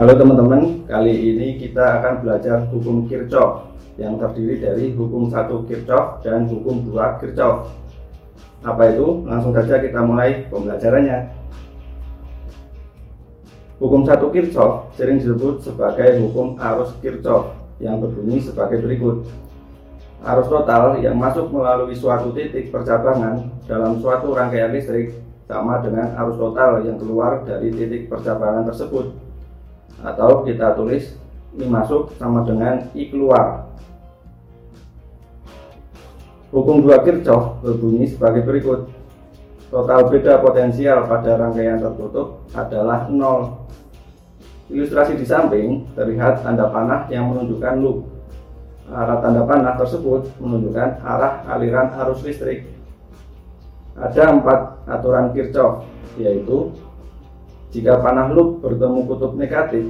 Halo teman-teman, kali ini kita akan belajar hukum Kirchhoff yang terdiri dari hukum satu Kirchhoff dan hukum dua Kirchhoff. Apa itu? Langsung saja kita mulai pembelajarannya. Hukum satu Kirchhoff sering disebut sebagai hukum arus Kirchhoff yang berbunyi sebagai berikut. Arus total yang masuk melalui suatu titik percabangan dalam suatu rangkaian listrik sama dengan arus total yang keluar dari titik percabangan tersebut atau kita tulis I masuk sama dengan I keluar. Hukum dua Kirchhoff berbunyi sebagai berikut. Total beda potensial pada rangkaian tertutup adalah nol. Ilustrasi di samping terlihat tanda panah yang menunjukkan loop. Arah tanda panah tersebut menunjukkan arah aliran arus listrik. Ada empat aturan Kirchhoff, yaitu jika panah loop bertemu kutub negatif,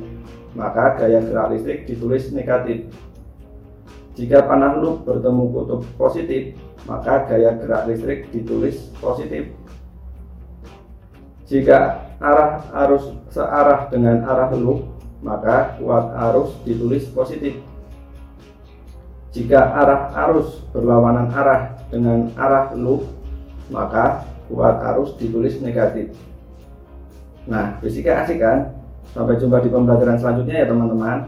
maka gaya gerak listrik ditulis negatif. Jika panah loop bertemu kutub positif, maka gaya gerak listrik ditulis positif. Jika arah arus searah dengan arah loop, maka kuat arus ditulis positif. Jika arah arus berlawanan arah dengan arah loop, maka kuat arus ditulis negatif. Nah, fisiknya asik kan? Sampai jumpa di pembelajaran selanjutnya ya teman-teman.